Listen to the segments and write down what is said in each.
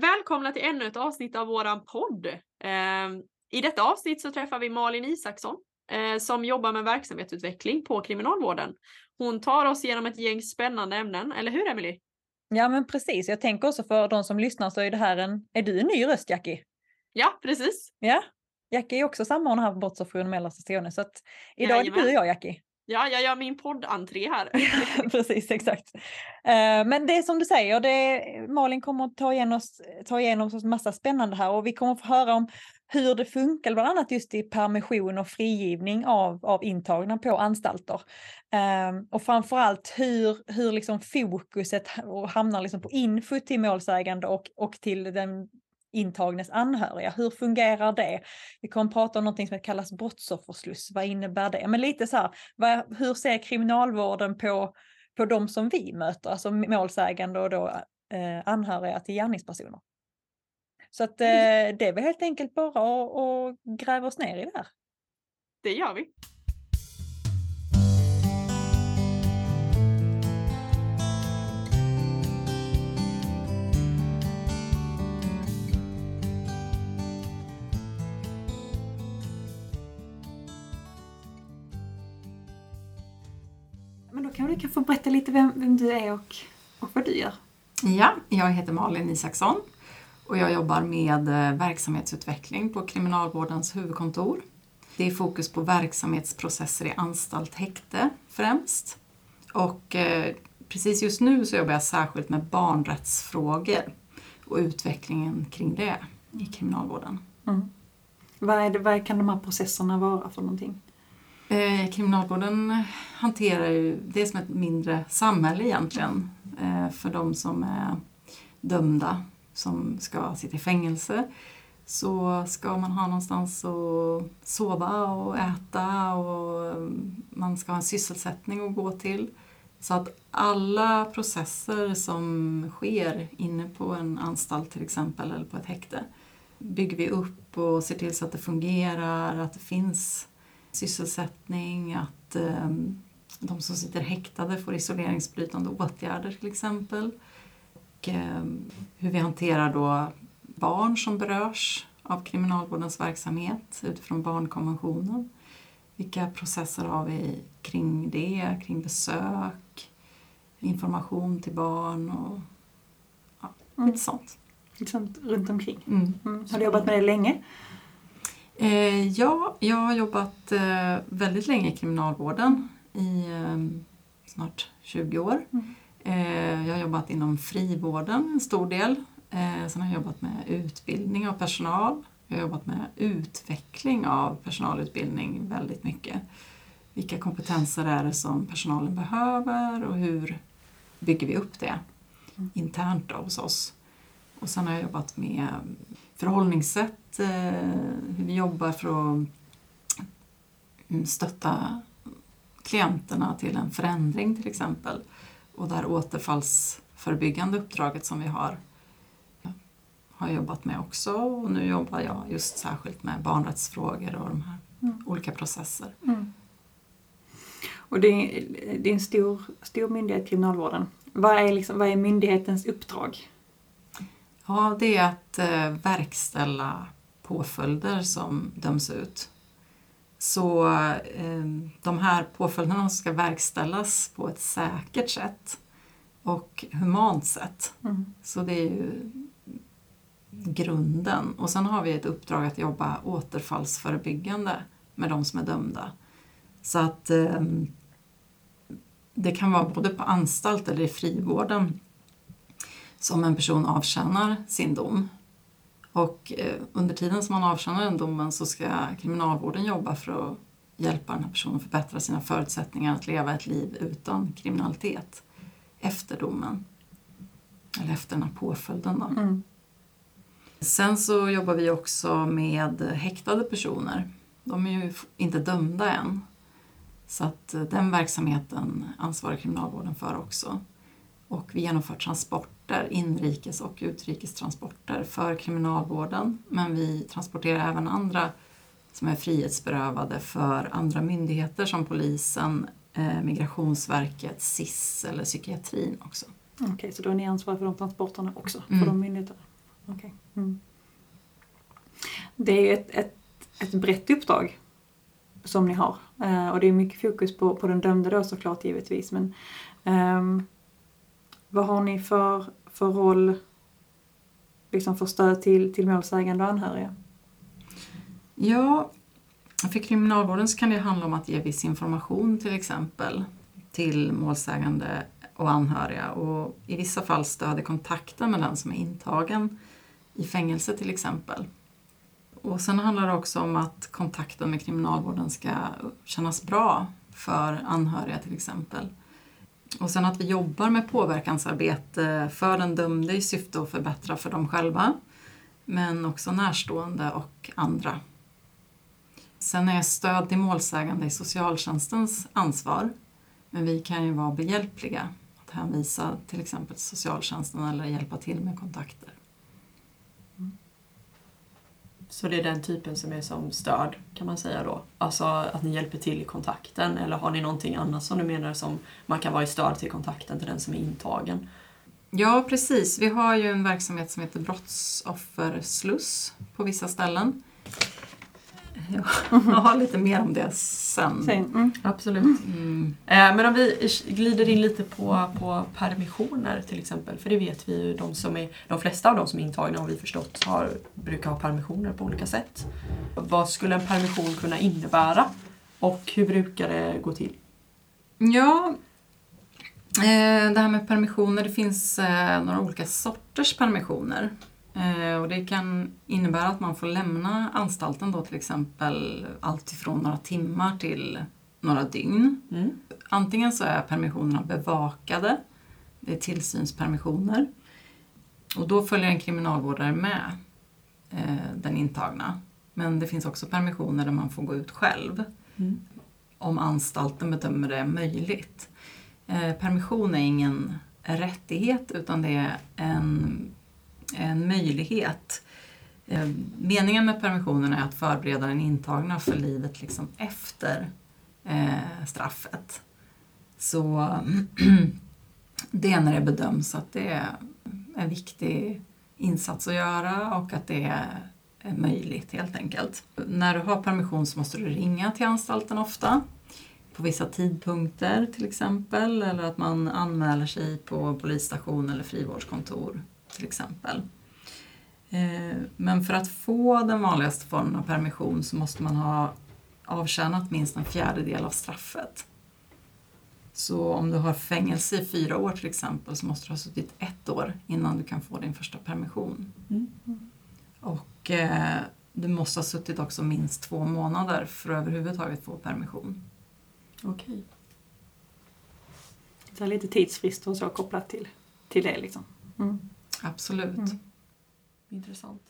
Välkomna till ännu ett avsnitt av våran podd. Ehm, I detta avsnitt så träffar vi Malin Isaksson eh, som jobbar med verksamhetsutveckling på Kriminalvården. Hon tar oss igenom ett gäng spännande ämnen, eller hur Emily? Ja men precis, jag tänker också för de som lyssnar så är det här en, är du en ny röst Jackie? Ja, precis. Ja, Jackie är också samordnare här på Brottsoffer mellersta Skåne så att idag Jajamän. är det du och jag Jackie. Ja, jag gör min poddentré här. Precis, exakt. Eh, men det är som du säger, det, Malin kommer att ta igenom, oss, ta igenom massa spännande här och vi kommer att få höra om hur det funkar, bland annat just i permission och frigivning av, av intagna på anstalter. Eh, Och framförallt hur, hur liksom fokuset och hamnar liksom på info till målsägande och, och till den intagnes anhöriga. Hur fungerar det? Vi kommer att prata om något som kallas brottsoffersluss. Vad innebär det? Men lite så här, vad, hur ser kriminalvården på, på de som vi möter, alltså målsägande och då eh, anhöriga till gärningspersoner? Så att eh, det är väl helt enkelt bara att, att gräva oss ner i det här. Det gör vi. Men då kan du kan få berätta lite vem, vem du är och, och vad du gör. Ja, jag heter Malin Isaksson och jag jobbar med eh, verksamhetsutveckling på Kriminalvårdens huvudkontor. Det är fokus på verksamhetsprocesser i anstalt, häkte främst. Och eh, precis just nu så jobbar jag särskilt med barnrättsfrågor och utvecklingen kring det i kriminalvården. Vad, är det, vad kan de här processerna vara för någonting? Eh, kriminalvården hanterar ju, det är som ett mindre samhälle egentligen eh, för de som är dömda som ska sitta i fängelse. Så ska man ha någonstans att sova och äta och eh, man ska ha en sysselsättning att gå till. Så att alla processer som sker inne på en anstalt till exempel eller på ett häkte bygger vi upp och ser till så att det fungerar, att det finns sysselsättning, att eh, de som sitter häktade får isoleringsbrytande åtgärder till exempel. Och, eh, hur vi hanterar då barn som berörs av kriminalvårdens verksamhet utifrån barnkonventionen. Vilka processer har vi kring det, kring besök, information till barn och ja, Mm. lite sånt. Liksom runt omkring. Mm. Mm. Har du jobbat med det länge? Eh, ja, jag har jobbat eh, väldigt länge i kriminalvården, i eh, snart 20 år. Mm. Jag har jobbat inom frivården en stor del. Eh, sen har jag jobbat med utbildning av personal. Jag har jobbat med utveckling av personalutbildning väldigt mycket. Vilka kompetenser är det som personalen behöver och hur bygger vi upp det Mm. internt då hos oss. Och sen har jag jobbat med förhållningssätt, eh, hur vi jobbar för att mm, stötta klienterna till en förändring till exempel. Och där återfallsförebyggande uppdraget som vi har har jag jobbat med också och nu jobbar jag just särskilt med barnrättsfrågor och de här Mm. olika processer. Mm. Och det är, det är en stor, stor myndighet, Kriminalvården. Vad är, liksom, vad är myndighetens uppdrag? Ja, det är att eh, verkställa påföljder som döms ut. Så eh, de här påföljderna ska verkställas på ett säkert sätt och humant sätt. Mm. Så det är ju grunden. Och sen har vi ett uppdrag att jobba återfallsförebyggande med de som är dömda. Så att eh, det kan vara både på anstalt eller i frivården som en person avtjänar sin dom. Och eh, under tiden som man avtjänar den domen så ska kriminalvården jobba för att hjälpa den här personen att förbättra sina förutsättningar att leva ett liv utan kriminalitet efter domen. Eller efter den här påföljden då. Mm. Sen så jobbar vi också med häktade personer. De är ju inte dömda än. Så att eh, den verksamheten ansvarar kriminalvården för också. Och vi genomför transporter, inrikes och utrikestransporter för kriminalvården. Men vi transporterar även andra som är frihetsberövade för andra myndigheter som polisen, eh, Migrationsverket, SIS eller psykiatrin också. Okej, så då är ni ansvariga för de transporterna också, Mm. för de myndigheterna? Okej. Mm. Det är ett, ett, ett brett uppdrag som ni har. Eh, och det är mycket fokus på, på den dömde då såklart givetvis. Men ehm, vad har ni för, för roll liksom för stöd till, till målsägande och anhöriga? Ja, för kriminalvården så kan det handla om att ge viss information till exempel till målsägande och anhöriga och i vissa fall stödja kontakten med den som är intagen i fängelse till exempel. Och sen handlar det också om att kontakten med kriminalvården ska kännas bra för anhöriga till exempel. Och sen att vi jobbar med påverkansarbete för den dömde i syfte att förbättra för dem själva men också närstående och andra. Sen är stöd till målsägande i socialtjänstens ansvar men vi kan ju vara behjälpliga att hänvisa till exempel socialtjänsten eller hjälpa till med kontakter. Så det är den typen som är som stöd kan man säga då? Alltså att ni hjälper till i kontakten eller har ni någonting annat som du menar som man kan vara i stöd till kontakten till den som är intagen? Ja, precis. Vi har ju en verksamhet som heter Brottsoffersluss på vissa ställen. Jag har lite mer om det sen. Sen, mm. Absolut. Mm. Eh, Men om vi glider in lite på, på permissioner till exempel, för det vet vi ju, de, som är, de flesta av de som är intagna har vi förstått har, brukar ha permissioner på olika sätt. Vad skulle en permission kunna innebära och hur brukar det gå till? Ja, eh, det här med permissioner, det finns eh, några olika sorters permissioner. Eh, och det kan innebära att man får lämna anstalten då till exempel allt ifrån några timmar till några dygn. Mm. Antingen så är permissionerna bevakade, det är tillsynspermissioner. Och då följer en kriminalvårdare med eh, den intagna. Men det finns också permissioner där man får gå ut själv Mm. om anstalten bedömer det möjligt. Eh, permission är ingen rättighet utan det är en, en möjlighet. Eh, meningen med permissionen är att förbereda den intagna för livet liksom efter eh, straffet. Så det är när det bedöms att det är en viktig insats att göra och att det är möjligt helt enkelt. När du har permission så måste du ringa till anstalten ofta på vissa tidpunkter till exempel eller att man anmäler sig på polisstation eller frivårdskontor till exempel. Eh, Men för att få den vanligaste formen av permission så måste man ha avtjänat minst en fjärdedel av straffet. Så om du har fängelse i fyra år till exempel så måste du ha suttit ett år innan du kan få din första permission. Mm. Och eh, du måste ha suttit också minst två månader för att överhuvudtaget få permission. Okej. Så här lite tidsfrist och så kopplat till, till det liksom. Mm. Absolut. Mm. Intressant.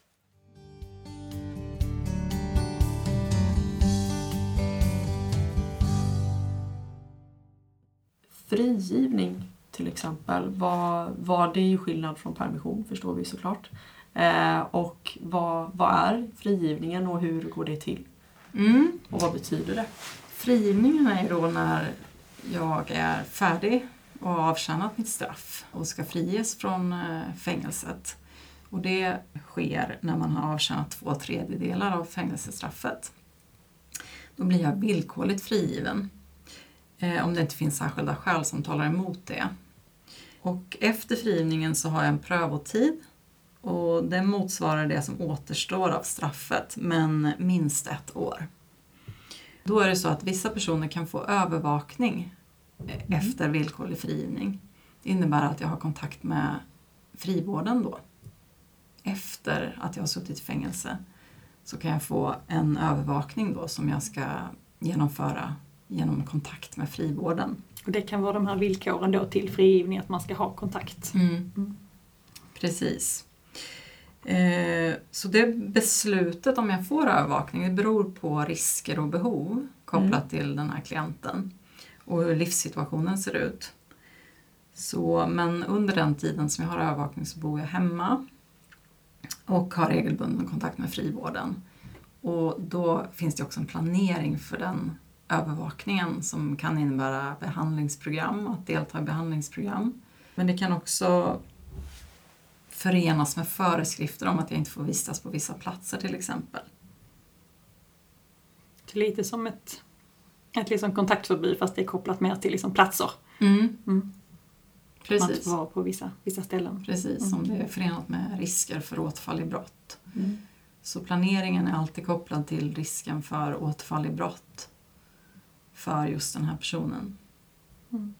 Frigivning till exempel, vad, vad, det är ju skillnad från permission förstår vi såklart. Eh, och vad, vad är frigivningen och hur går det till? Mm. Och vad betyder det? Frigivningen är ju då när jag är färdig och har avtjänat mitt straff och ska friges från eh, fängelset. Och det sker när man har avtjänat två tredjedelar av fängelsestraffet. Då blir jag villkorligt frigiven. Eh, om det inte finns särskilda skäl som talar emot det. Och efter frigivningen så har jag en prövotid och den motsvarar det som återstår av straffet, men minst ett år. Då är det så att vissa personer kan få övervakning efter villkorlig frigivning. Det innebär att jag har kontakt med frivården då. Efter att jag har suttit i fängelse så kan jag få en övervakning då som jag ska genomföra genom kontakt med frivården. Och det kan vara de här villkoren då till frigivning, att man ska ha kontakt. Mm. Precis. Eh, så det beslutet om jag får övervakning det beror på risker och behov kopplat till den här klienten och hur livssituationen ser ut. Så, men under den tiden som jag har övervakning så bor jag hemma och har regelbunden kontakt med frivården. Och då finns det också en planering för den övervakningen som kan innebära behandlingsprogram, att delta i behandlingsprogram. Men det kan också förenas med föreskrifter om att jag inte får vistas på vissa platser till exempel. Det är lite som ett, ett liksom kontaktförbud fast det är kopplat mer till liksom platser. Mm. Mm. Man Precis, inte får vara på vissa, vissa ställen. precis om det är förenat med risker för återfall i brott. Så planeringen är alltid kopplad till risken för återfall i brott för just den här personen. Mm.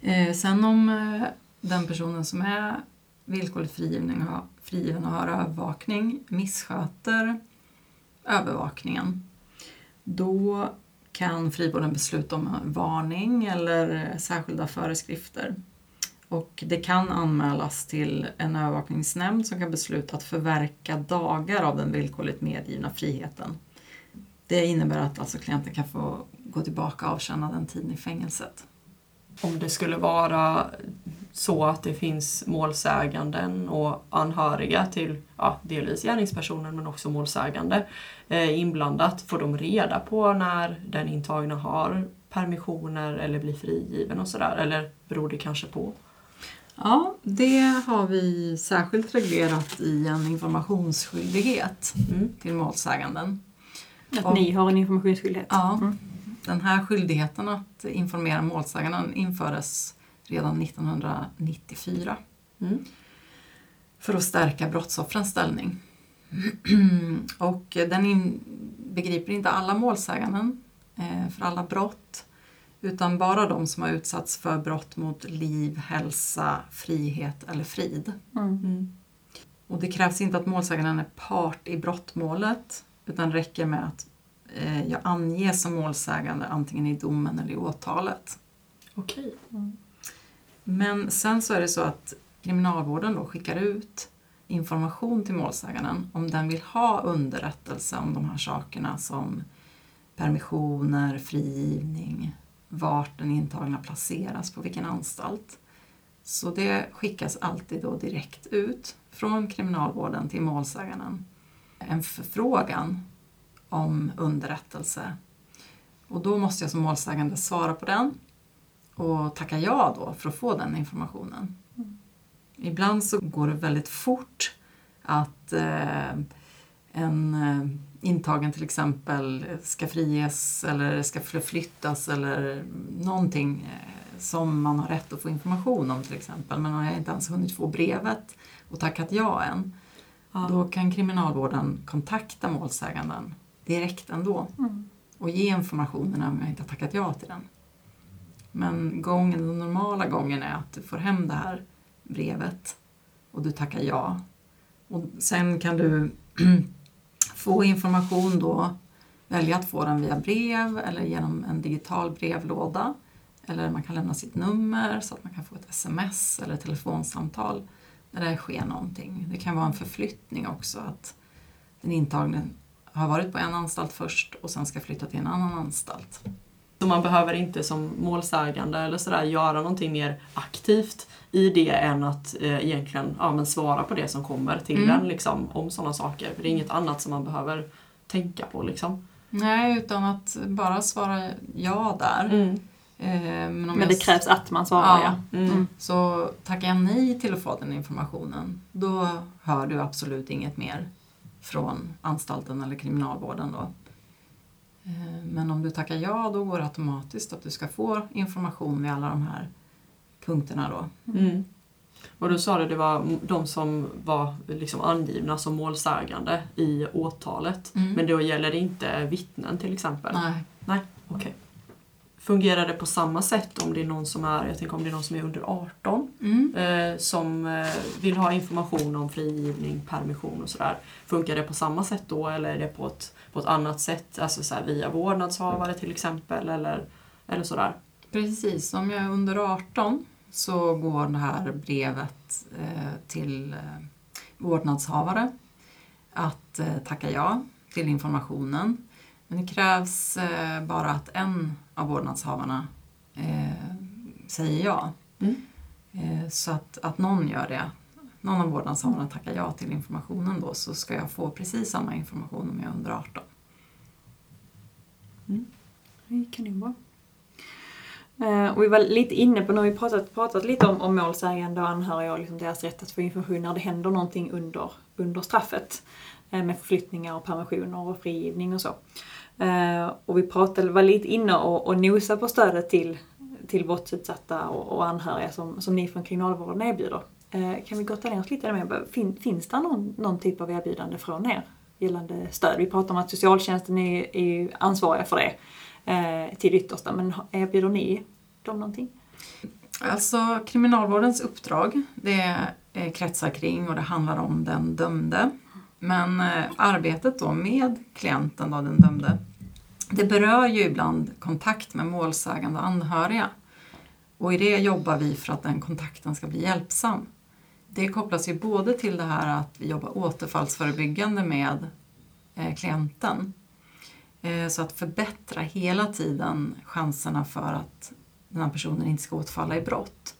Eh, sen om eh, den personen som är villkorligt frigiven, frigiven och har övervakning missköter övervakningen då kan frivården besluta om varning eller särskilda föreskrifter. Och det kan anmälas till en övervakningsnämnd som kan besluta att förverka dagar av den villkorligt medgivna friheten. Det innebär att alltså klienten kan få gå tillbaka och avtjäna den tiden i fängelset. Om det skulle vara så att det finns målsäganden och anhöriga till ja, delvis gärningspersonen men också målsägande eh, inblandat, får de reda på när den intagna har permissioner eller blir frigiven och sådär? Eller beror det kanske på? Ja, det har vi särskilt reglerat i en informationsskyldighet Mm. till målsäganden. Att Och- ni har en informationsskyldighet. Ja, Mm. den här skyldigheten att informera målsäganden infördes redan 1994 Mm. för att stärka brottsoffrens ställning. Och den in, begriper inte alla målsäganden eh, för alla brott utan bara de som har utsatts för brott mot liv, hälsa, frihet eller frid. Mm. Mm. Och det krävs inte att målsäganden är part i brottmålet utan räcker med att eh, jag anges som målsägande antingen i domen eller i åtalet. Okej. Men sen så är det så att kriminalvården då skickar ut information till målsäganden om den vill ha underrättelse om de här sakerna som permissioner, frigivning, vart den intagna placeras, på vilken anstalt. Så det skickas alltid då direkt ut från kriminalvården till målsäganden. En förfrågan om underrättelse. Och då måste jag som målsägande svara på den och tacka ja då för att få den informationen. Ibland så går det väldigt fort att eh, en eh, intagen till exempel ska friges eller ska förflyttas eller någonting eh, som man har rätt att få information om till exempel men man har inte ens hunnit få brevet och tackat ja än. Ja. Då kan kriminalvården kontakta målsäganden direkt ändå Mm. och ge informationen om jag inte har tackat ja till den. Men gången, den normala gången är att du får hem det här brevet och du tackar ja. Och sen kan du få information då, välja att få den via brev eller genom en digital brevlåda. Eller man kan lämna sitt nummer så att man kan få ett sms eller ett telefonsamtal när det sker någonting. Det kan vara en förflyttning också, att den intagne har varit på en anstalt först och sen ska flytta till en annan anstalt. Så man behöver inte som målsägande eller sådär göra någonting mer aktivt i det än att eh, egentligen ja, men svara på det som kommer till Mm. en liksom, om sådana saker. För det är inget annat som man behöver tänka på liksom. Nej, utan att bara svara ja där. Eh, Men, om Men jag det s- krävs att man svarar ja. Mm. Mm. Så tackar jag nej till att få den informationen, då hör du absolut inget mer från anstalten eller kriminalvården. Då. Eh, Men om du tackar ja, då går det automatiskt att du ska få information vid alla de här punkterna. Då. Mm. Och du sa det, det var de som var liksom angivna som målsägande i åtalet. Mm. Men då gäller det inte vittnen till exempel? Nej. Okej. Fungerar det på samma sätt om det är någon som är, jag tänker om det är någon som är under 18 Mm. eh, som eh, vill ha information om frigivning, permission och sådär. Funkar det på samma sätt då eller är det på ett, på ett annat sätt? Alltså så via vårdnadshavare till exempel eller, eller sådär? Precis, om jag är under 18 så går det här brevet eh, till eh, vårdnadshavare att eh, tacka ja till informationen. Men det krävs eh, bara att en av vårdnadshavarna eh, säger ja. Mm. Eh, så att, att någon gör det. Någon av vårdnadshavarna tackar ja till informationen då så ska jag få precis samma information om jag är under 18. Det är kanonbra. Eh, och vi var lite inne på, nu har vi pratat, pratat lite om, om målsägande och anhöriga och liksom deras rätt att få information när det händer någonting under, under straffet. Med förflyttningar och permissioner och frigivning och så. Eh, och vi pratade, var lite inne och, och nosade på stödet till, till brottsutsatta och, och anhöriga som, som ni från Kriminalvården erbjuder. Eh, kan vi gotta ner oss lite mer? Fin, finns det någon, någon typ av erbjudande från er gällande stöd? Vi pratar om att socialtjänsten är, är ansvariga för det eh, till det yttersta, men erbjuder ni dem någonting? Alltså kriminalvårdens uppdrag det eh, kretsar kring och det handlar om den dömde. Men eh, arbetet då med klienten, då, den dömde, det berör ju ibland kontakt med målsägande och anhöriga. Och i det jobbar vi för att den kontakten ska bli hjälpsam. Det kopplas ju både till det här att vi jobbar återfallsförebyggande med eh, klienten. Eh, så att förbättra hela tiden chanserna för att den här personen inte ska återfalla i brott.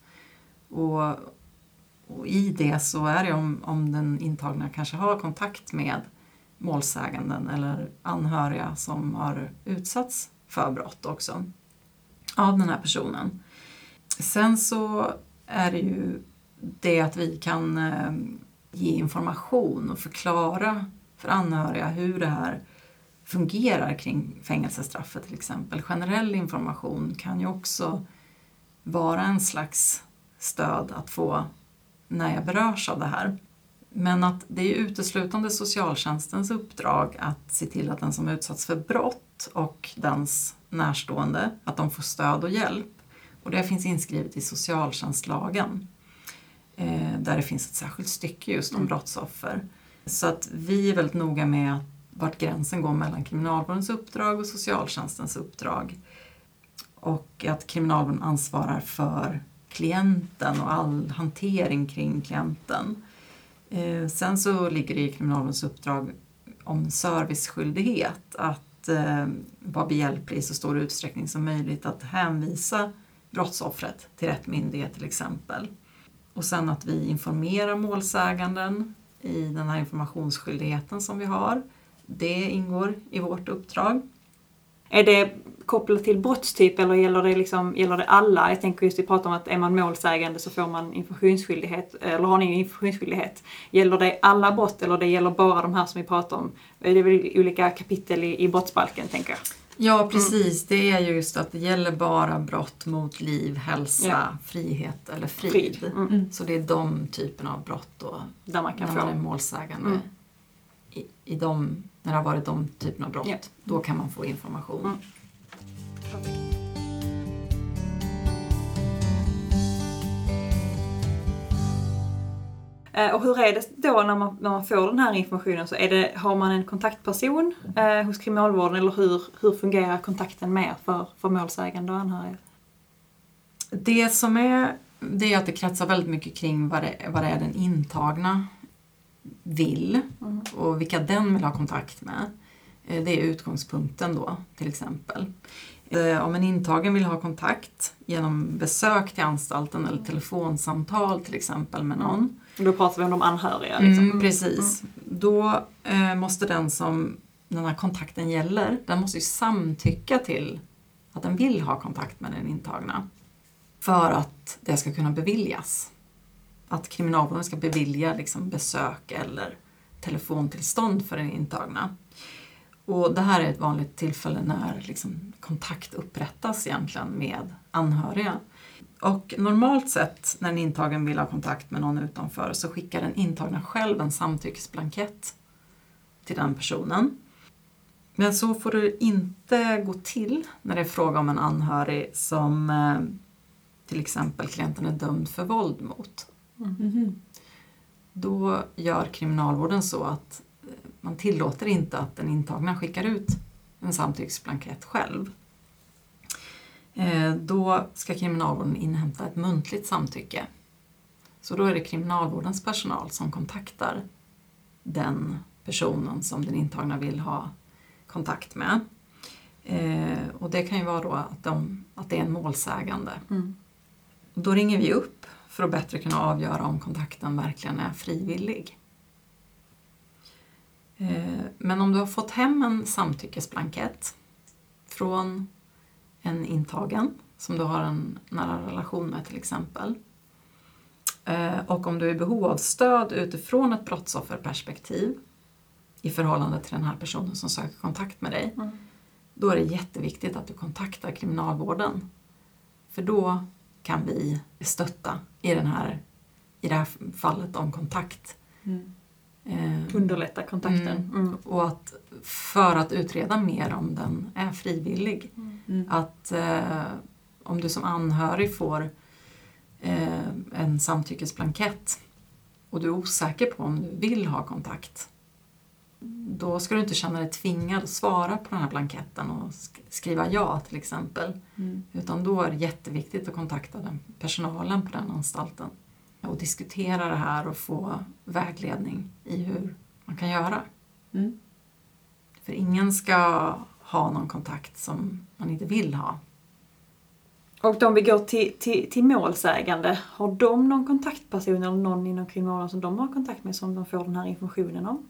Och, och i det så är det om, om den intagna kanske har kontakt med målsäganden eller anhöriga som har utsatts för brott också av den här personen. Sen så är det ju det att vi kan eh, ge information och förklara för anhöriga hur det här fungerar kring fängelsestraffet till exempel. Generell information kan ju också vara en slags stöd att få när jag berörs av det här. Men att det är uteslutande socialtjänstens uppdrag att se till att den som utsatts för brott och dens närstående, att de får stöd och hjälp. Och det finns inskrivet i socialtjänstlagen eh, där det finns ett särskilt stycke just om mm. brottsoffer. Så att vi är väldigt noga med vart gränsen går mellan kriminalvårdens uppdrag och socialtjänstens uppdrag. Och att kriminalvården ansvarar för klienten och all hantering kring klienten. Eh, sen så ligger det i kriminalvårdens uppdrag om serviceskyldighet att eh, vara behjälplig i så stor utsträckning som möjligt att hänvisa brottsoffret till rätt myndighet till exempel. Och sen att vi informerar målsäganden i den här informationsskyldigheten som vi har. Det ingår i vårt uppdrag. Är det kopplat till brottstyp eller gäller det, liksom, gäller det alla? Jag tänker just vi pratar om att är man målsägande så får man informationsskyldighet, eller har ni informationsskyldighet? Gäller det alla brott eller det gäller bara de här som vi pratar om? Det är väl olika kapitel i, i brottsbalken tänker jag. Ja precis, mm. det är just att det gäller bara brott mot liv, hälsa, ja. frihet eller frid. frid. Mm. mm. Så det är de typerna av brott då, där man kan när få. man är målsägande. Mm. I, I de, när det har varit de typerna av brott, ja. då kan man få information. Eh, och hur är det då när man, när man får den här informationen? Så är det, har man en kontaktperson eh, hos kriminalvården eller hur, hur fungerar kontakten med för, för målsägande och anhöriga? Det som är, det är att det kretsar väldigt mycket kring vad det, vad det är den intagna vill mm. och vilka den vill ha kontakt med. Eh, det är utgångspunkten då till exempel. Eh, om en intagen vill ha kontakt genom besök till anstalten eller telefonsamtal till exempel med någon. Då pratar vi om de anhöriga. Liksom. Mm, precis. Mm. Då eh, måste den som den här kontakten gäller, den måste ju samtycka till att den vill ha kontakt med den intagna. För att det ska kunna beviljas. Att kriminalvården ska bevilja liksom, besök eller telefontillstånd för den intagna. Och det här är ett vanligt tillfälle när liksom, kontakt upprättas egentligen med anhöriga. Och normalt sett när en intagen vill ha kontakt med någon utanför så skickar den intagna själv en samtyckesblankett till den personen. Men så får det inte gå till när det är fråga om en anhörig som eh, till exempel klienten är dömd för våld mot. Mm. Då gör kriminalvården så att man tillåter inte att den intagna skickar ut en samtyckesblankett själv. Eh, då ska kriminalvården inhämta ett muntligt samtycke. Så då är det kriminalvårdens personal som kontaktar den personen som den intagna vill ha kontakt med. Eh, och det kan ju vara då att, de, att det är en målsägande. Mm. Då ringer vi upp för att bättre kunna avgöra om kontakten verkligen är frivillig. Eh, men om du har fått hem en samtyckesblankett från en intagen som du har en nära relation med till exempel. Eh, och om du är i behov av stöd utifrån ett brottsofferperspektiv i förhållande till den här personen som söker kontakt med dig, Mm. då är det jätteviktigt att du kontaktar kriminalvården. För då kan vi stötta i, den här, i det här fallet om kontakt. Mm. Eh, Underlätta kontakten. Mm. Mm. och att för att utreda mer om den är frivillig. Mm. Att eh, om du som anhörig får eh, en samtyckesblankett och du är osäker på om du vill ha kontakt då ska du inte känna dig tvingad att svara på den här blanketten och sk- skriva ja till exempel. Mm. Utan då är det jätteviktigt att kontakta den personalen på den anstalten och diskutera det här och få vägledning i hur man kan göra. Mm. För ingen ska ha någon kontakt som man inte vill ha. Och de vi går till, till, till målsägande, har de någon kontaktperson eller någon inom kriminalvården som de har kontakt med som de får den här informationen om?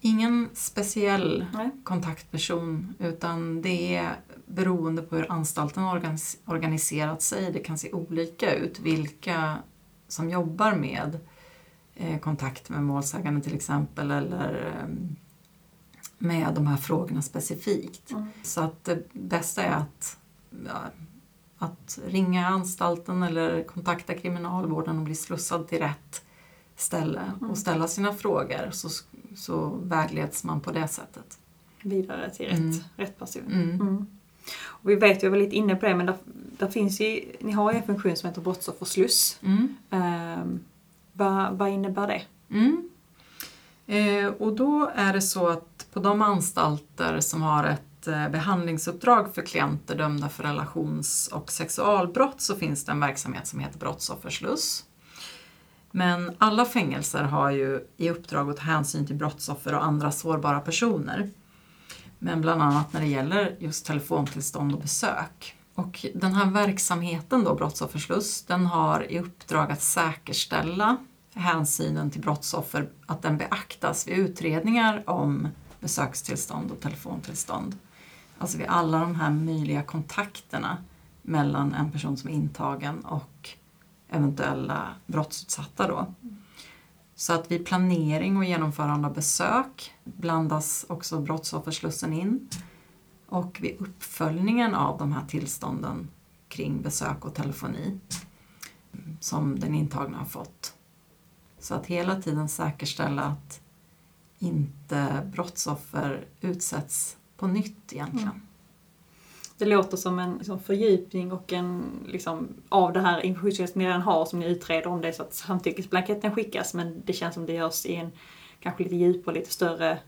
Ingen speciell Nej. kontaktperson utan det är beroende på hur anstalten har organis- organiserat sig. Det kan se olika ut vilka som jobbar med eh, kontakt med målsägande till exempel eller eh, med de här frågorna specifikt. Mm. Så att det bästa är att, ja, att ringa anstalten eller kontakta kriminalvården och bli slussad till rätt ställe Mm. och ställa sina frågor så, så vägleds man på det sättet. Vidare till rätt, Mm. rätt person. Och vi vet, vi var lite inne på det, men där, där finns ju, ni har ju en funktion som heter brottsoffersluss. Mm. Um, vad, vad innebär det? Mm. Eh, och då är det så att på de anstalter som har ett eh, behandlingsuppdrag för klienter dömda för relations och sexualbrott så finns det en verksamhet som heter brottsoffersluss. Men alla fängelser har ju i uppdrag att ta hänsyn till brottsoffer och andra sårbara personer. Men bland annat när det gäller just telefontillstånd och besök. Och den här verksamheten då, Brottsoffersluss, den har i uppdrag att säkerställa hänsynen till brottsoffer, att den beaktas vid utredningar om besökstillstånd och telefontillstånd. Alltså vid alla de här möjliga kontakterna mellan en person som är intagen och eventuella brottsutsatta då. Så att vid planering och genomförande av besök blandas också brottsofferslussen in. Och vid uppföljningen av de här tillstånden kring besök och telefoni som den intagna har fått. Så att hela tiden säkerställa att inte brottsoffer utsätts på nytt egentligen. Mm. Det låter som en liksom, fördjupning och en, liksom, av det här informationen som ni redan har som ni utreder om det är så att samtyckesblanketten skickas men det känns som det görs i en kanske lite djupare och lite större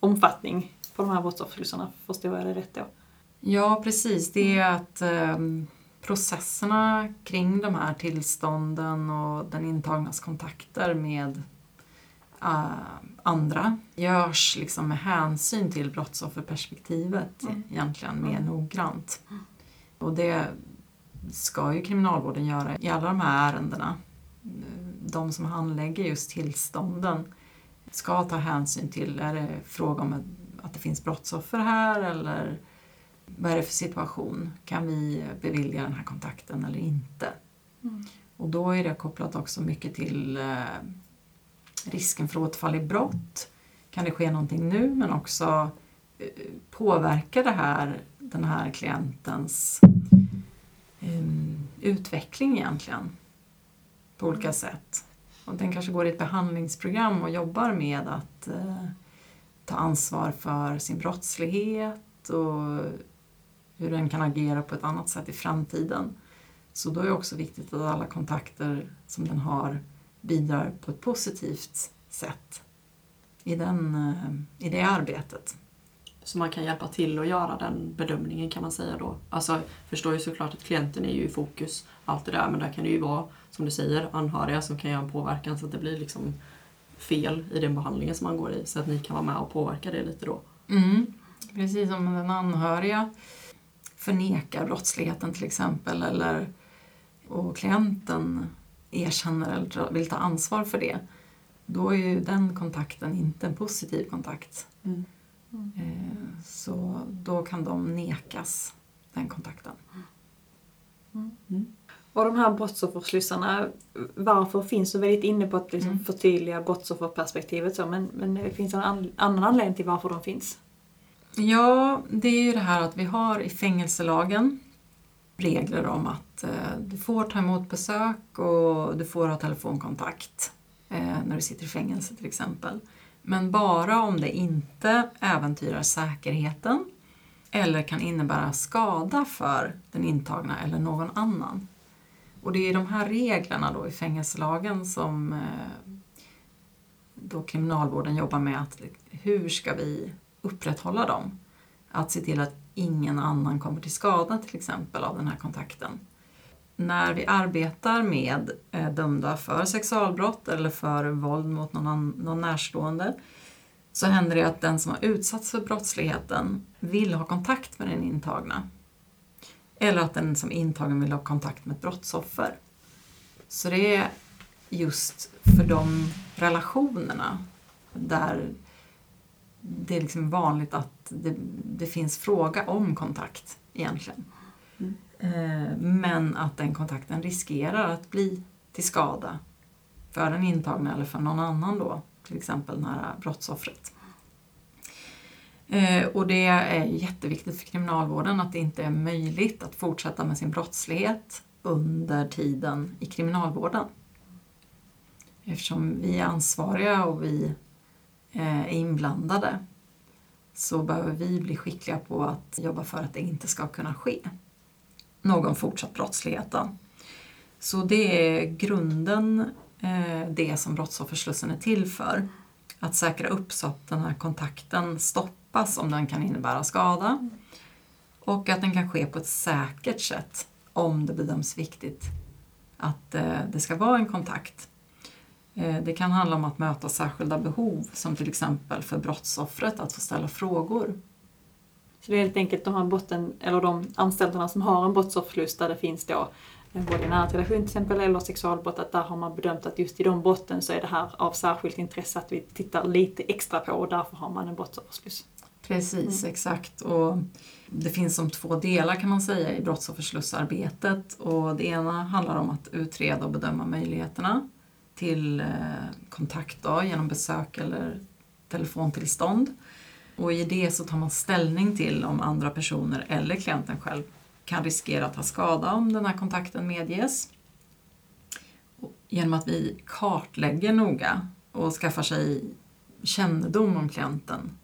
omfattning på de här brottsofferslussarna. Förstår jag det rätt då? Ja, precis. Det är att ehm, processerna kring de här tillstånden och den intagnas kontakter med eh, andra görs liksom med hänsyn till brottsofferperspektivet Mm. egentligen mer Mm. noggrant. Och det ska ju kriminalvården göra i alla de här ärendena. De som handlägger just tillstånden ska ta hänsyn till, är det fråga om att det finns brottsoffer här eller vad är det för situation? Kan vi bevilja den här kontakten eller inte? Mm. Och då är det kopplat också mycket till eh, risken för återfall i brott. Kan det ske någonting nu men också eh, påverkar det här den här klientens um, utveckling egentligen på olika sätt. Och den kanske går i ett behandlingsprogram och jobbar med att uh, ta ansvar för sin brottslighet och hur den kan agera på ett annat sätt i framtiden. Så då är det också viktigt att alla kontakter som den har bidrar på ett positivt sätt i, den, eh, i det arbetet. Så man kan hjälpa till att göra den bedömningen kan man säga då. Alltså förstår ju såklart att klienten är ju i fokus, allt det där, men där kan det ju vara som du säger anhöriga som kan göra en påverkan så att det blir liksom fel i den behandlingen som man går i så att ni kan vara med och påverka det lite då. Mm. Precis som den anhöriga förnekar brottsligheten till exempel eller och klienten erkänner eller vill ta ansvar för det då är ju den kontakten inte en positiv kontakt. Mm. Eh, Så då kan de nekas den kontakten. Och de här brottsofferslussarna, varför finns du väldigt inne på att liksom Mm. förtydliga brottsofferperspektivet så, men, men det finns en an, annan anledning till varför de finns? Ja, det är ju det här att vi har i fängelselagen regler om att eh, du får ta emot besök och du får ha telefonkontakt eh, när du sitter i fängelse till exempel. Men bara om det inte äventyrar säkerheten eller kan innebära skada för den intagna eller någon annan. Och det är de här reglerna då i fängelselagen som eh, då kriminalvården jobbar med. att Hur ska vi upprätthålla dem? Att se till att ingen annan kommer till skada till exempel av den här kontakten. När vi arbetar med eh, dömda för sexualbrott eller för våld mot någon, någon närstående så händer det att den som har utsatts för brottsligheten vill ha kontakt med den intagna. Eller att den som är intagen vill ha kontakt med ett brottsoffer. Så det är just för de relationerna där det är liksom vanligt att det, det finns fråga om kontakt egentligen. Eh, Men att den kontakten riskerar att bli till skada för den intagna eller för någon annan då, till exempel det här brottsoffret. Eh, Och det är jätteviktigt för kriminalvården att det inte är möjligt att fortsätta med sin brottslighet under tiden i kriminalvården. Eftersom vi är ansvariga och vi Eh, är inblandade så behöver vi bli skickliga på att jobba för att det inte ska kunna ske någon fortsatt brottslighet. Då. Så det är grunden, eh, det som Brottsofferslussen är till för. Att säkra upp så att den här kontakten stoppas om den kan innebära skada och att den kan ske på ett säkert sätt om det bedöms viktigt att eh, det ska vara en kontakt. Eh, Det kan handla om att möta särskilda behov som till exempel för brottsoffret att få ställa frågor. Så det är helt enkelt de här botten, eller de anstalterna som har en brottsoffersluss där det finns då eh, både nära relation till exempel eller sexualbrott, att där har man bedömt att just i de brotten så är det här av särskilt intresse att vi tittar lite extra på och därför har man en brottsoffersluss. Precis, exakt. Och det finns som två delar kan man säga i brottsofferslussarbetet. Och det ena handlar om att utreda och bedöma möjligheterna till eh, kontakt då, genom besök eller telefontillstånd. Och i det så tar man ställning till om andra personer eller klienten själv kan riskera att ta skada om den här kontakten medges. Och Genom att vi kartlägger noga och skaffar sig kännedom om klienten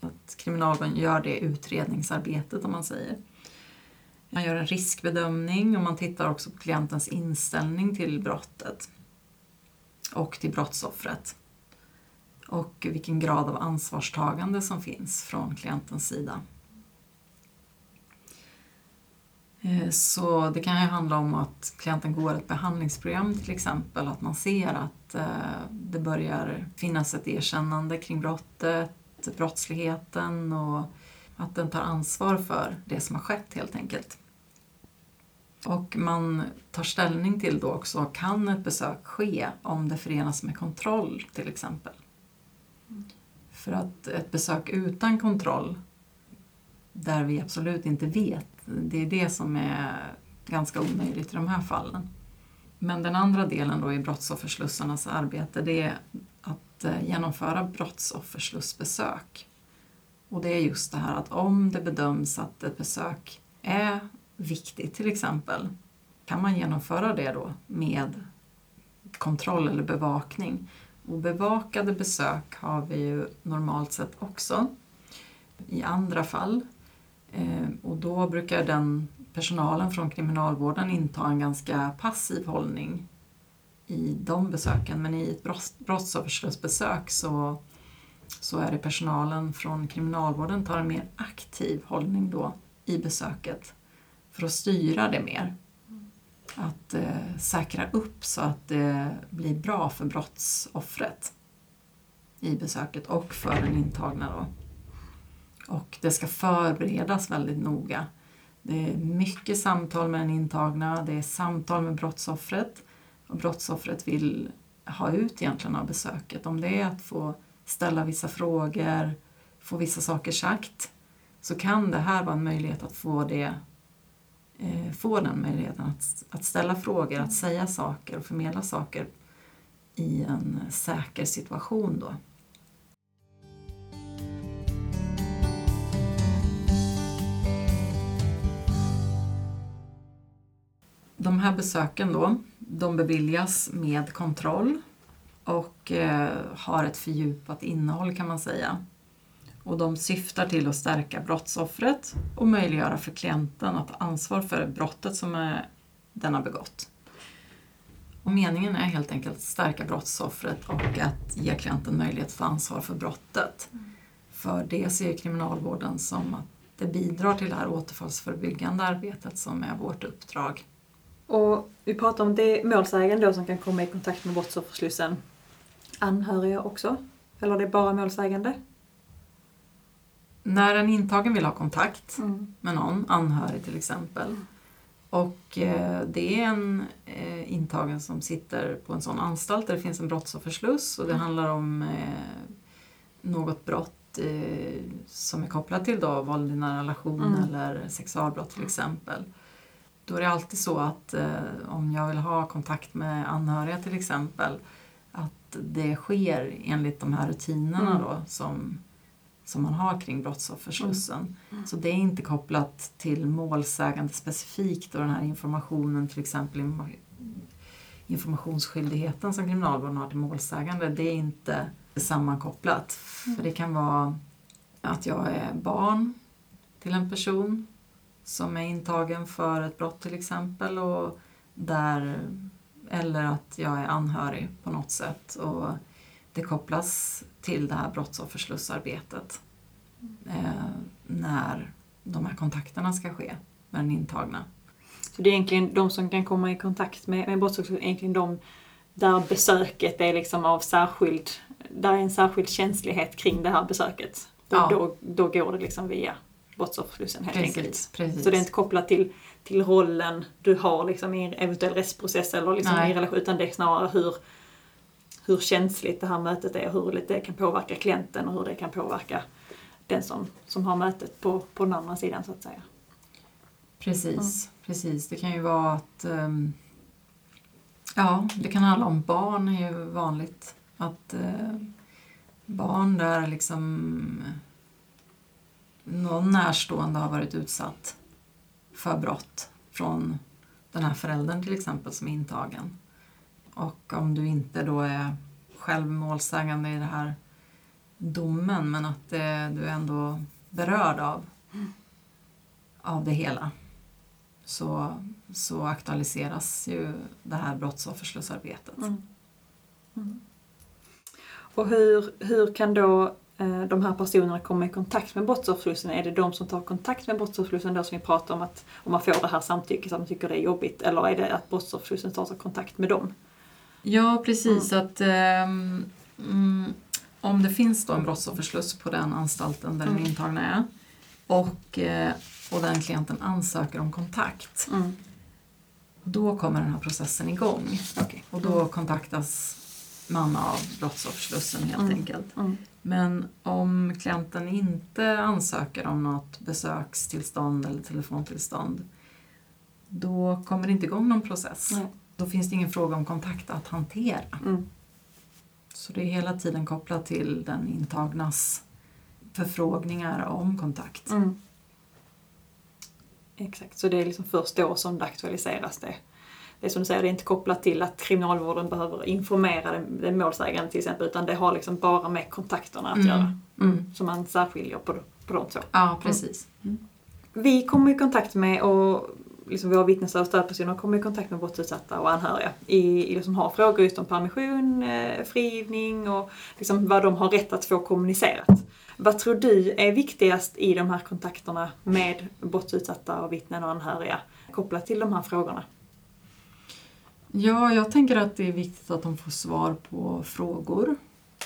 att kriminalvården gör det utredningsarbetet om man säger. Man gör en riskbedömning och man tittar också på klientens inställning till brottet och till brottsoffret. Och vilken grad av ansvarstagande som finns från klientens sida. Eh, så det kan ju handla om att klienten går ett behandlingsprogram till exempel, att man ser att eh, det börjar finnas ett erkännande kring brottet, brottsligheten och att den tar ansvar för det som har skett helt enkelt. Och man tar ställning till då också, kan ett besök ske om det förenas med kontroll till exempel? För att ett besök utan kontroll, där vi absolut inte vet, det är det som är ganska omöjligt i de här fallen. Men den andra delen då i brottsofferslussarnas arbete, det är att eh, genomföra brottsofferslussbesök. Och det är just det här att om det bedöms att ett besök är viktigt till exempel, kan man genomföra det då med kontroll eller bevakning. Och bevakade besök har vi ju normalt sett också i andra fall. Eh, och då brukar den personalen från kriminalvården inta en ganska passiv hållning i de besöken. Men i ett brotts- brottsofferslussbesök så, så är det personalen från kriminalvården tar en mer aktiv hållning då i besöket för att styra det mer. Att eh, säkra upp så att det blir bra för brottsoffret i besöket och för den intagna. Då. Och det ska förberedas väldigt noga. Det är mycket samtal med den intagna, det är samtal med brottsoffret och brottsoffret vill ha ut egentligen av besöket. Om det är att få ställa vissa frågor, få vissa saker sagt, så kan det här vara en möjlighet att få det eh, får den möjligheten att, att ställa frågor, att säga saker och förmedla saker i en säker situation då. De här besöken då, de beviljas med kontroll och eh, har ett fördjupat innehåll kan man säga. Och de syftar till att stärka brottsoffret och möjliggöra för klienten att ta ansvar för brottet som den har begått. Och meningen är helt enkelt att stärka brottsoffret och att ge klienten möjlighet att ta ansvar för brottet. För det ser kriminalvården som att det bidrar till det här återfallsförebyggande arbetet som är vårt uppdrag. Och vi pratar om det målsägaren då som kan komma i kontakt med Brottsofferslussen. Anhöriga också? Eller är det bara målsägande? När en intagen vill ha kontakt med någon, anhörig till exempel, och eh, det är en eh, intagen som sitter på en sån anstalt där det finns en brottsoffersluss och det handlar om eh, något brott som är kopplat till då våld i nära relation Mm. eller sexualbrott till exempel. Då är det alltid så att om jag vill ha kontakt med anhöriga till exempel att det sker enligt de här rutinerna Mm. då som, som man har kring brottsofferslussen. Mm. Så det är inte kopplat till målsägande specifikt och den här informationen till exempel informa- informationsskyldigheten som kriminalvården har till målsägande. Det är inte sammankopplat. För det kan vara att jag är barn till en person som är intagen för ett brott till exempel och där, eller att jag är anhörig på något sätt och det kopplas till det här brottsofferslussarbetet eh, när de här kontakterna ska ske med den intagna. Så det är egentligen de som kan komma i kontakt med, med brottsoffer, egentligen de där besöket är liksom av särskild, där är en särskild känslighet kring det här besöket. Och Ja. då, då går det liksom via Brottsofferslussen helt enkelt. Precis. Så det är inte kopplat till, till rollen du har liksom i en eventuell rättsprocess eller liksom Nej. i relation, utan det är snarare hur, hur känsligt det här mötet är och hur det kan påverka klienten och hur det kan påverka den som, som har mötet på, på den andra sidan så att säga. Precis, precis. Det kan ju vara att ehm, Ja, det kan handla om barn, är ju vanligt. Att eh, barn där liksom någon närstående har varit utsatt för brott från den här föräldern till exempel som är intagen. Och om du inte då är själv målsägande i den här domen men att det, du är ändå berörd av, av det hela så, så aktualiseras ju det här brottsofferslussarbetet. Mm. Mm. Och hur, hur kan då eh, de här personerna komma i kontakt med brottsofferslussen? Är det de som tar kontakt med brottsofferslussen då som vi pratar om att om man får det här samtycket att man tycker det är jobbigt eller är det att brottsofferslussen tar kontakt med dem? Ja, precis. Att, ehm, mm, om det finns då en brottsoffersluss på den anstalten där Mm. den intagna är och, eh, och den klienten ansöker om kontakt, då kommer den här processen igång. Okej. Och då kontaktas man av brottsofferslussen helt Mm. enkelt. Mm. Men om klienten inte ansöker om något besökstillstånd eller telefontillstånd då kommer det inte igång någon process. Nej. Då finns det ingen fråga om kontakt att hantera. Mm. Så det är hela tiden kopplat till den intagnas förfrågningar om kontakt. Mm. Exakt, så det är liksom först då som det aktualiseras. Det, det är som du säger, det är inte kopplat till att kriminalvården behöver informera den, den målsäganden till exempel utan det har liksom bara med kontakterna att Mm. göra. Mm. Så man särskiljer på, på de två. Ja, precis. Vi kommer i kontakt med och liksom våra vittnesstöd och stödpersoner kommer i kontakt med brottsutsatta och anhöriga i, i som har frågor just om permission, eh, frigivning och liksom vad de har rätt att få kommunicerat. Vad tror du är viktigast i de här kontakterna med brottsutsatta och vittnen och anhöriga kopplat till de här frågorna? Ja, jag tänker att det är viktigt att de får svar på frågor.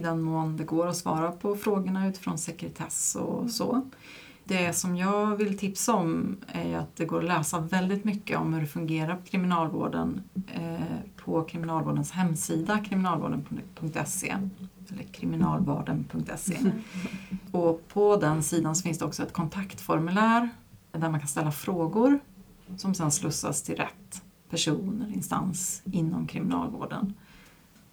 I den mån det går att svara på frågorna utifrån sekretess och så. Det som jag vill tipsa om är att det går att läsa väldigt mycket om hur det fungerar på kriminalvården eh, på kriminalvårdens hemsida kriminalvården.se eller kriminalvården.se. Och på den sidan finns det också ett kontaktformulär där man kan ställa frågor som sen slussas till rätt person eller instans inom kriminalvården.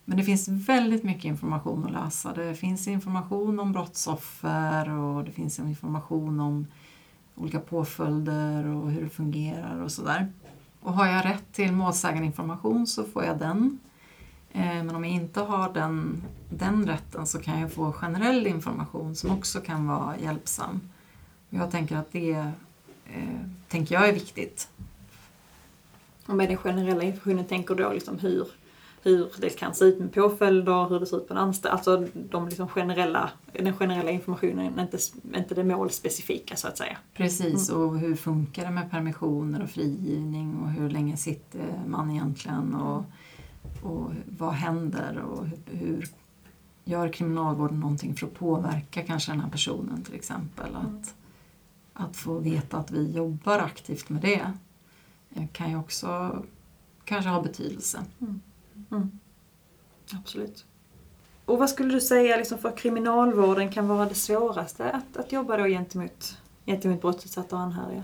Men det finns väldigt mycket information att läsa. Det finns information om brottsoffer och det finns information om olika påföljder och hur det fungerar och sådär. Och har jag rätt till målsägandeinformation så får jag den. Eh, men om jag inte har den, den rätten så kan jag få generell information som också kan vara hjälpsam. Jag tänker att det eh, tänker jag är viktigt. Och med den generella informationen tänker du då liksom hur, hur det kan se ut med påföljder, hur det ser ut på en anstalt, alltså de liksom generella, den generella informationen, inte, inte det målspecifika så att säga. Precis, mm. och hur funkar det med permissioner och frigivning och hur länge sitter man egentligen och, och vad händer och hur, gör kriminalvården någonting för att påverka kanske den här personen till exempel. Att, mm. att få veta att vi jobbar aktivt med det kan ju också kanske ha betydelse. Mm. Mm. Absolut. Och vad skulle du säga liksom för kriminalvården kan vara det svåraste att, att jobba då gentemot, gentemot brottsutsatta och anhöriga?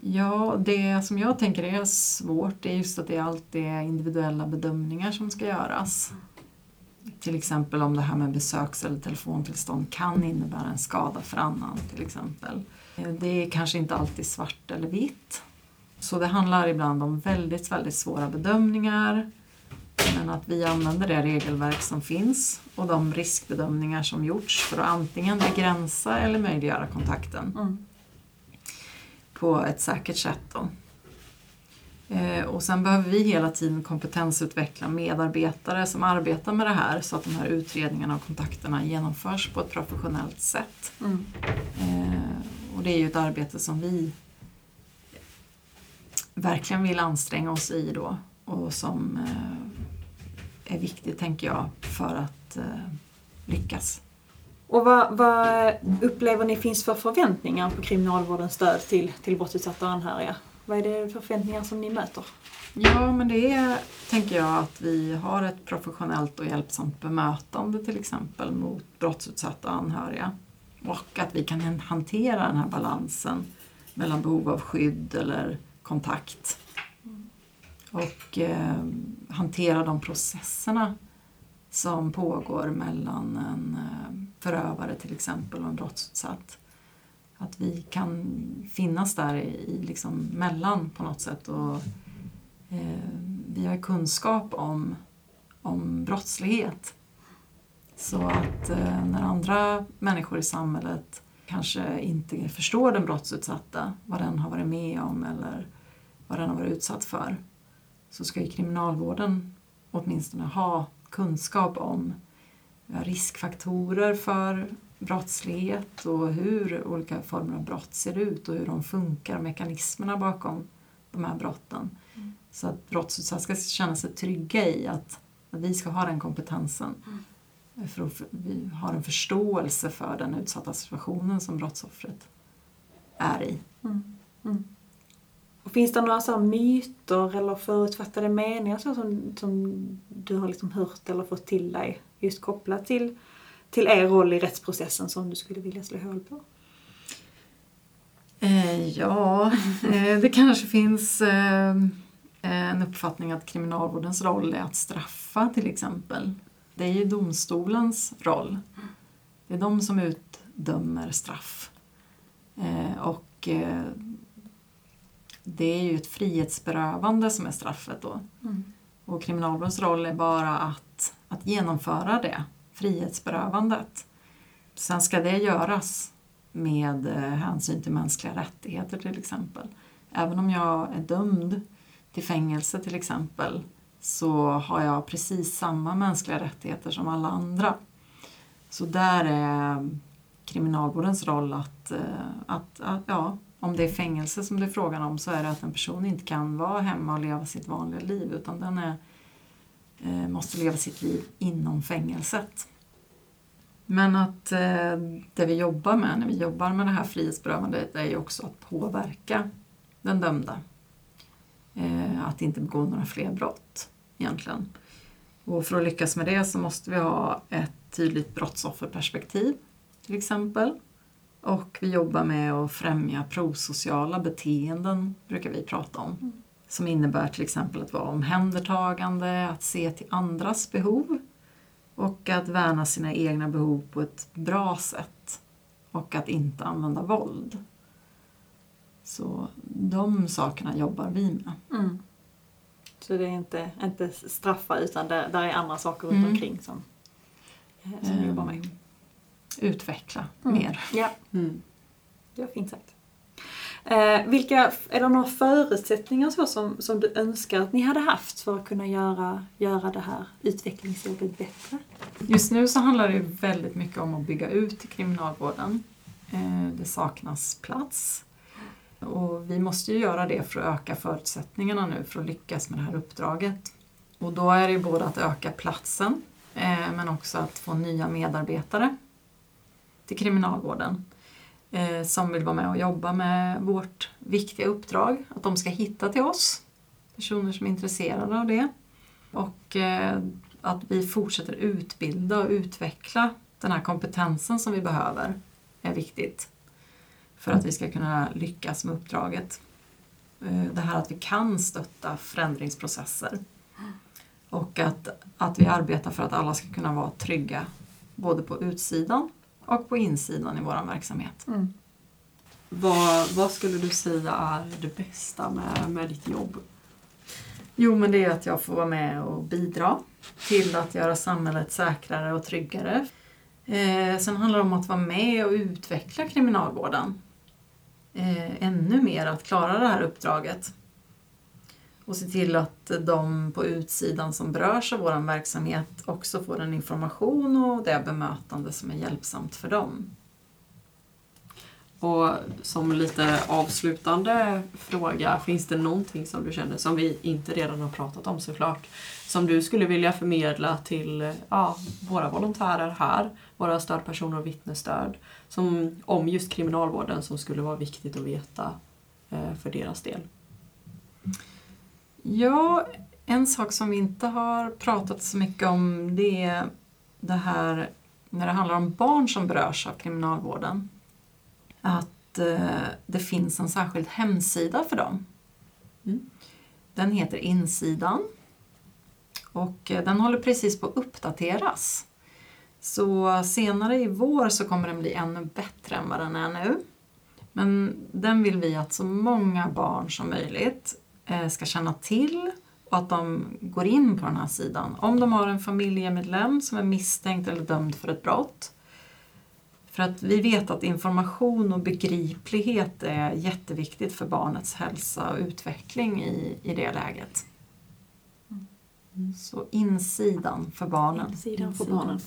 Ja, det som jag tänker är svårt är just att det alltid är individuella bedömningar som ska göras. Till exempel om det här med besöks eller telefontillstånd kan innebära en skada för annan till exempel. Det är kanske inte alltid svart eller vitt. Så det handlar ibland om väldigt, väldigt svåra bedömningar. Men att vi använder det regelverk som finns och de riskbedömningar som gjorts för att antingen begränsa eller möjliggöra kontakten. Mm. På ett säkert sätt. Då. Eh, och sen behöver vi hela tiden kompetensutveckla medarbetare som arbetar med det här så att de här utredningarna och kontakterna genomförs på ett professionellt sätt. Mm. Eh, och det är ju ett arbete som vi verkligen vill anstränga oss i då och som eh, är viktigt, tänker jag, för att eh, lyckas. Och vad, vad, upplever ni finns för förväntningar på kriminalvårdens stöd till, till brottsutsatta anhöriga? Vad är det för förväntningar som ni möter? Ja, men det är, tänker jag, att vi har ett professionellt och hjälpsamt bemötande till exempel mot brottsutsatta anhöriga. Och att vi kan hantera den här balansen mellan behov av skydd eller kontakt. Och eh, hantera de processerna som pågår mellan en eh, förövare till exempel och en brottsutsatt. Att vi kan finnas där i, liksom mellan på något sätt och eh, vi har kunskap om, om brottslighet. Så att eh, när andra människor i samhället kanske inte förstår den brottsutsatta, vad den har varit med om eller vad den har varit utsatt för, så ska ju kriminalvården åtminstone ha kunskap om riskfaktorer för brottslighet och hur olika former av brott ser ut och hur de funkar, mekanismerna bakom de här brotten. Mm. Så att brottsutsatta ska känna sig trygga i att, att vi ska ha den kompetensen. Mm. För att vi har en förståelse för den utsatta situationen som brottsoffret är i. Mm. mm. Och finns det några så myter eller förutfattade meningar så som, som du har liksom hört eller fått till dig just kopplat till, till er roll i rättsprocessen som du skulle vilja slå hål på? Eh, ja, eh, det kanske finns eh, en uppfattning att kriminalvårdens roll är att straffa till exempel. Det är ju domstolens roll. Det är de som utdömer straff. Eh, och eh, det är ju ett frihetsberövande som är straffet då. Mm. Och kriminalvårdens roll är bara att, att genomföra det, frihetsberövandet. Sen ska det göras med eh, hänsyn till mänskliga rättigheter till exempel. Även om jag är dömd till fängelse till exempel så har jag precis samma mänskliga rättigheter som alla andra. Så där är kriminalvårdens roll att, eh, att, att ja, om det är fängelse som det är frågan om så är det att en person inte kan vara hemma och leva sitt vanliga liv utan den är, eh, måste leva sitt liv inom fängelset. Men att eh, det vi jobbar med när vi jobbar med det här frihetsberövandet är ju också att påverka den dömda. Att inte begå några fler brott egentligen. Och för att lyckas med det så måste vi ha ett tydligt brottsofferperspektiv till exempel Och vi jobbar med att främja prosociala beteenden, brukar vi prata om. Som innebär till exempel att vara omhändertagande, att se till andras behov och att värna sina egna behov på ett bra sätt och att inte använda våld. Så de sakerna jobbar vi med. Mm. Så det är inte, inte straffa utan det, där är andra saker runt Mm. omkring som, eh, som vi jobbar med. Ehm, Utveckla Mm. mer. Ja, Mm. det var fint sagt. Eh, vilka, är det några förutsättningar så som, som du önskar att ni hade haft för att kunna göra, göra det här utvecklingsjobbet bättre? Just nu så handlar det väldigt mycket om att bygga ut kriminalvården. Eh, Det saknas plats. Och vi måste ju göra det för att öka förutsättningarna nu för att lyckas med det här uppdraget. Och då är det ju både att öka platsen eh, men också att få nya medarbetare till kriminalvården eh, som vill vara med och jobba med vårt viktiga uppdrag. Att de ska hitta till oss, personer som är intresserade av det. Och eh, att vi fortsätter utbilda och utveckla den här kompetensen som vi behöver är viktigt för att vi ska kunna lyckas med uppdraget. Eh, Det här att vi kan stötta förändringsprocesser och att, att vi arbetar för att alla ska kunna vara trygga både på utsidan och på insidan i vår verksamhet. Vad, vad skulle du säga är det bästa med, med ditt jobb? Jo, men det är att jag får vara med och bidra till att göra samhället säkrare och tryggare. Eh, sen handlar det om att vara med och utveckla kriminalvården. Eh, ännu mer att klara det här uppdraget. Och se till att de på utsidan som berörs av vår verksamhet också får den information och det bemötande som är hjälpsamt för dem. Och som lite avslutande fråga, finns det någonting som du känner, som vi inte redan har pratat om såklart, som du skulle vilja förmedla till ja, våra volontärer här, våra stödpersoner och vittnesstöd, som, om just kriminalvården som skulle vara viktigt att veta eh, för deras del? Ja, en sak som vi inte har pratat så mycket om det är det här när det handlar om barn som berörs av kriminalvården. Att eh, det finns en särskild hemsida för dem. Mm. Den heter Insidan och eh, den håller precis på att uppdateras. Så senare i vår så kommer den bli ännu bättre än vad den är nu. Men den vill vi att så många barn som möjligt eh, ska känna till och att de går in på den här sidan. Om de har en familjemedlem som är misstänkt eller dömd för ett brott. För att vi vet att information och begriplighet är jätteviktigt för barnets hälsa och utveckling i, i det läget. Så insidan för barnen. Insidan för barnen.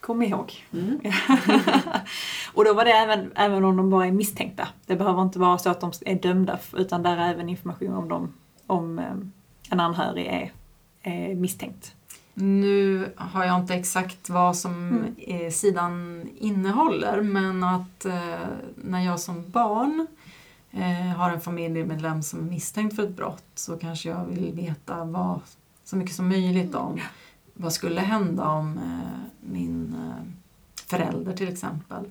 Kom ihåg. Mm. och då var det även, även om de bara är misstänkta. Det behöver inte vara så att de är dömda utan där är även information om, dem, om eh, en anhörig är, är misstänkt. Nu har jag inte exakt vad som Mm. sidan innehåller men att eh, när jag som barn eh, har en familjemedlem som är misstänkt för ett brott så kanske jag vill veta vad, så mycket som möjligt om vad skulle hända om eh, min eh, förälder till exempel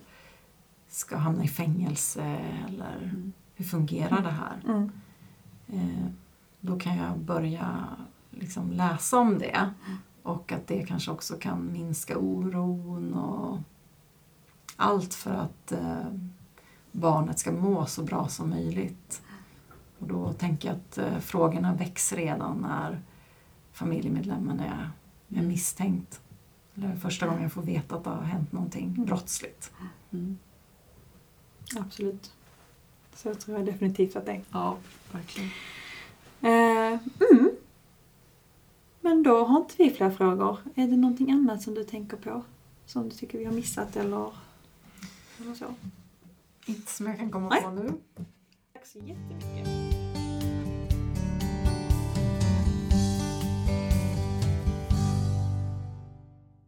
ska hamna i fängelse eller hur fungerar det här? Mm. Eh, då kan jag börja liksom läsa om det och att det kanske också kan minska oron och allt för att eh, barnet ska må så bra som möjligt. Och då tänker jag att eh, frågorna väcks redan när familjemedlemmen är, är misstänkt. Eller första gången jag får veta att det har hänt någonting brottsligt. Mm. Absolut. Så tror jag definitivt att det är. Ja, verkligen. Eh, mm. Men då har inte vi fler frågor. Är det någonting annat som du tänker på? Som du tycker vi har missat eller, eller så? Inte som jag kan komma Nej. på nu. Tack så jättemycket.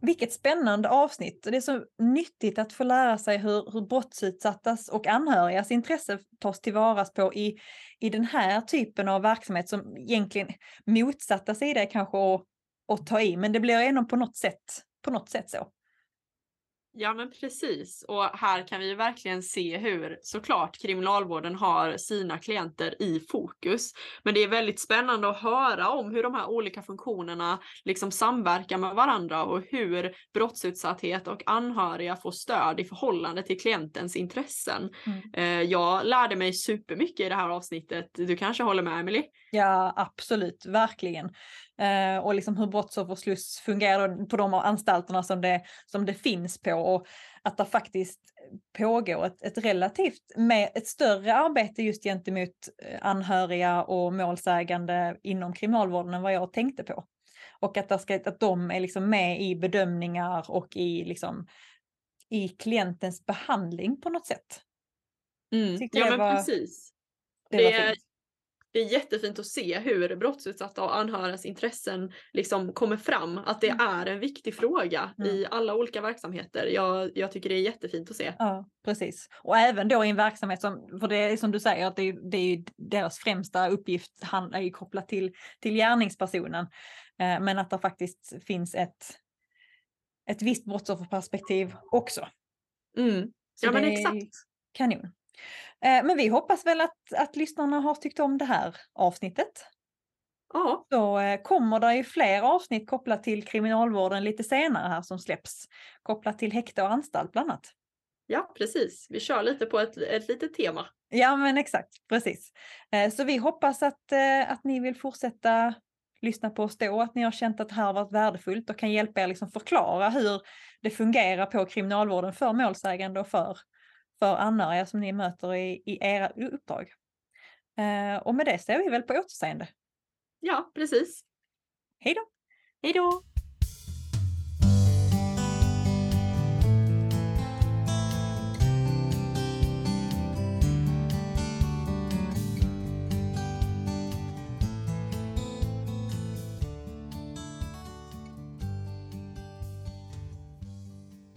Vilket spännande avsnitt och det är så nyttigt att få lära sig hur, hur brottsutsattas och anhörigas intresse tas tillvaras på i, i den här typen av verksamhet som egentligen motsatta sidor kanske att, att ta i, men det blir ändå på något sätt, på något sätt så. Ja men precis och här kan vi verkligen se hur såklart kriminalvården har sina klienter i fokus. Men det är väldigt spännande att höra om hur de här olika funktionerna liksom samverkar med varandra och hur brottsutsatthet och anhöriga får stöd i förhållande till klientens intressen. Mm. Eh, Jag lärde mig supermycket i det här avsnittet. Du kanske håller med Emily? Ja, absolut, verkligen. Eh, och liksom hur brottsoffersluss fungerar på de anstalterna som det, som det finns på och att det faktiskt pågår ett, ett relativt med ett större arbete just gentemot eh, anhöriga och målsägande inom kriminalvården än vad jag tänkte på. Och att, ska, att de är liksom med i bedömningar och i, liksom, i klientens behandling på något sätt. Tyckte Ja men var- precis. Det, Det är-. Det är jättefint att se hur brottsutsatta och anhörigas intressen liksom kommer fram. Att det Mm. är en viktig fråga i alla olika verksamheter. Jag, jag tycker det är jättefint att se. Ja, precis. Och även då i en verksamhet som, för det är som du säger, att det är, det är deras främsta uppgift handlar ju kopplat till, till gärningspersonen. Eh, men att det faktiskt finns ett, ett visst brottsofferperspektiv också. Mm. Ja men det är exakt. Kanon. Eh, men vi hoppas väl att, att lyssnarna har tyckt om det här avsnittet. Ja, Så eh, kommer det ju fler avsnitt kopplat till kriminalvården lite senare här som släpps. Kopplat till häkte och anstalt bland annat. ja precis. Vi kör lite på ett, ett litet tema. Ja men exakt, precis. Eh, Så vi hoppas att, att ni vill fortsätta lyssna på oss då, att ni har känt att det här varit värdefullt och kan hjälpa er liksom förklara hur det fungerar på kriminalvården för målsägande och för, för anhöriga som ni möter i, i era uppdrag. Eh, Och med det ser vi väl på återseende. Ja, precis. Hej då! Hej då!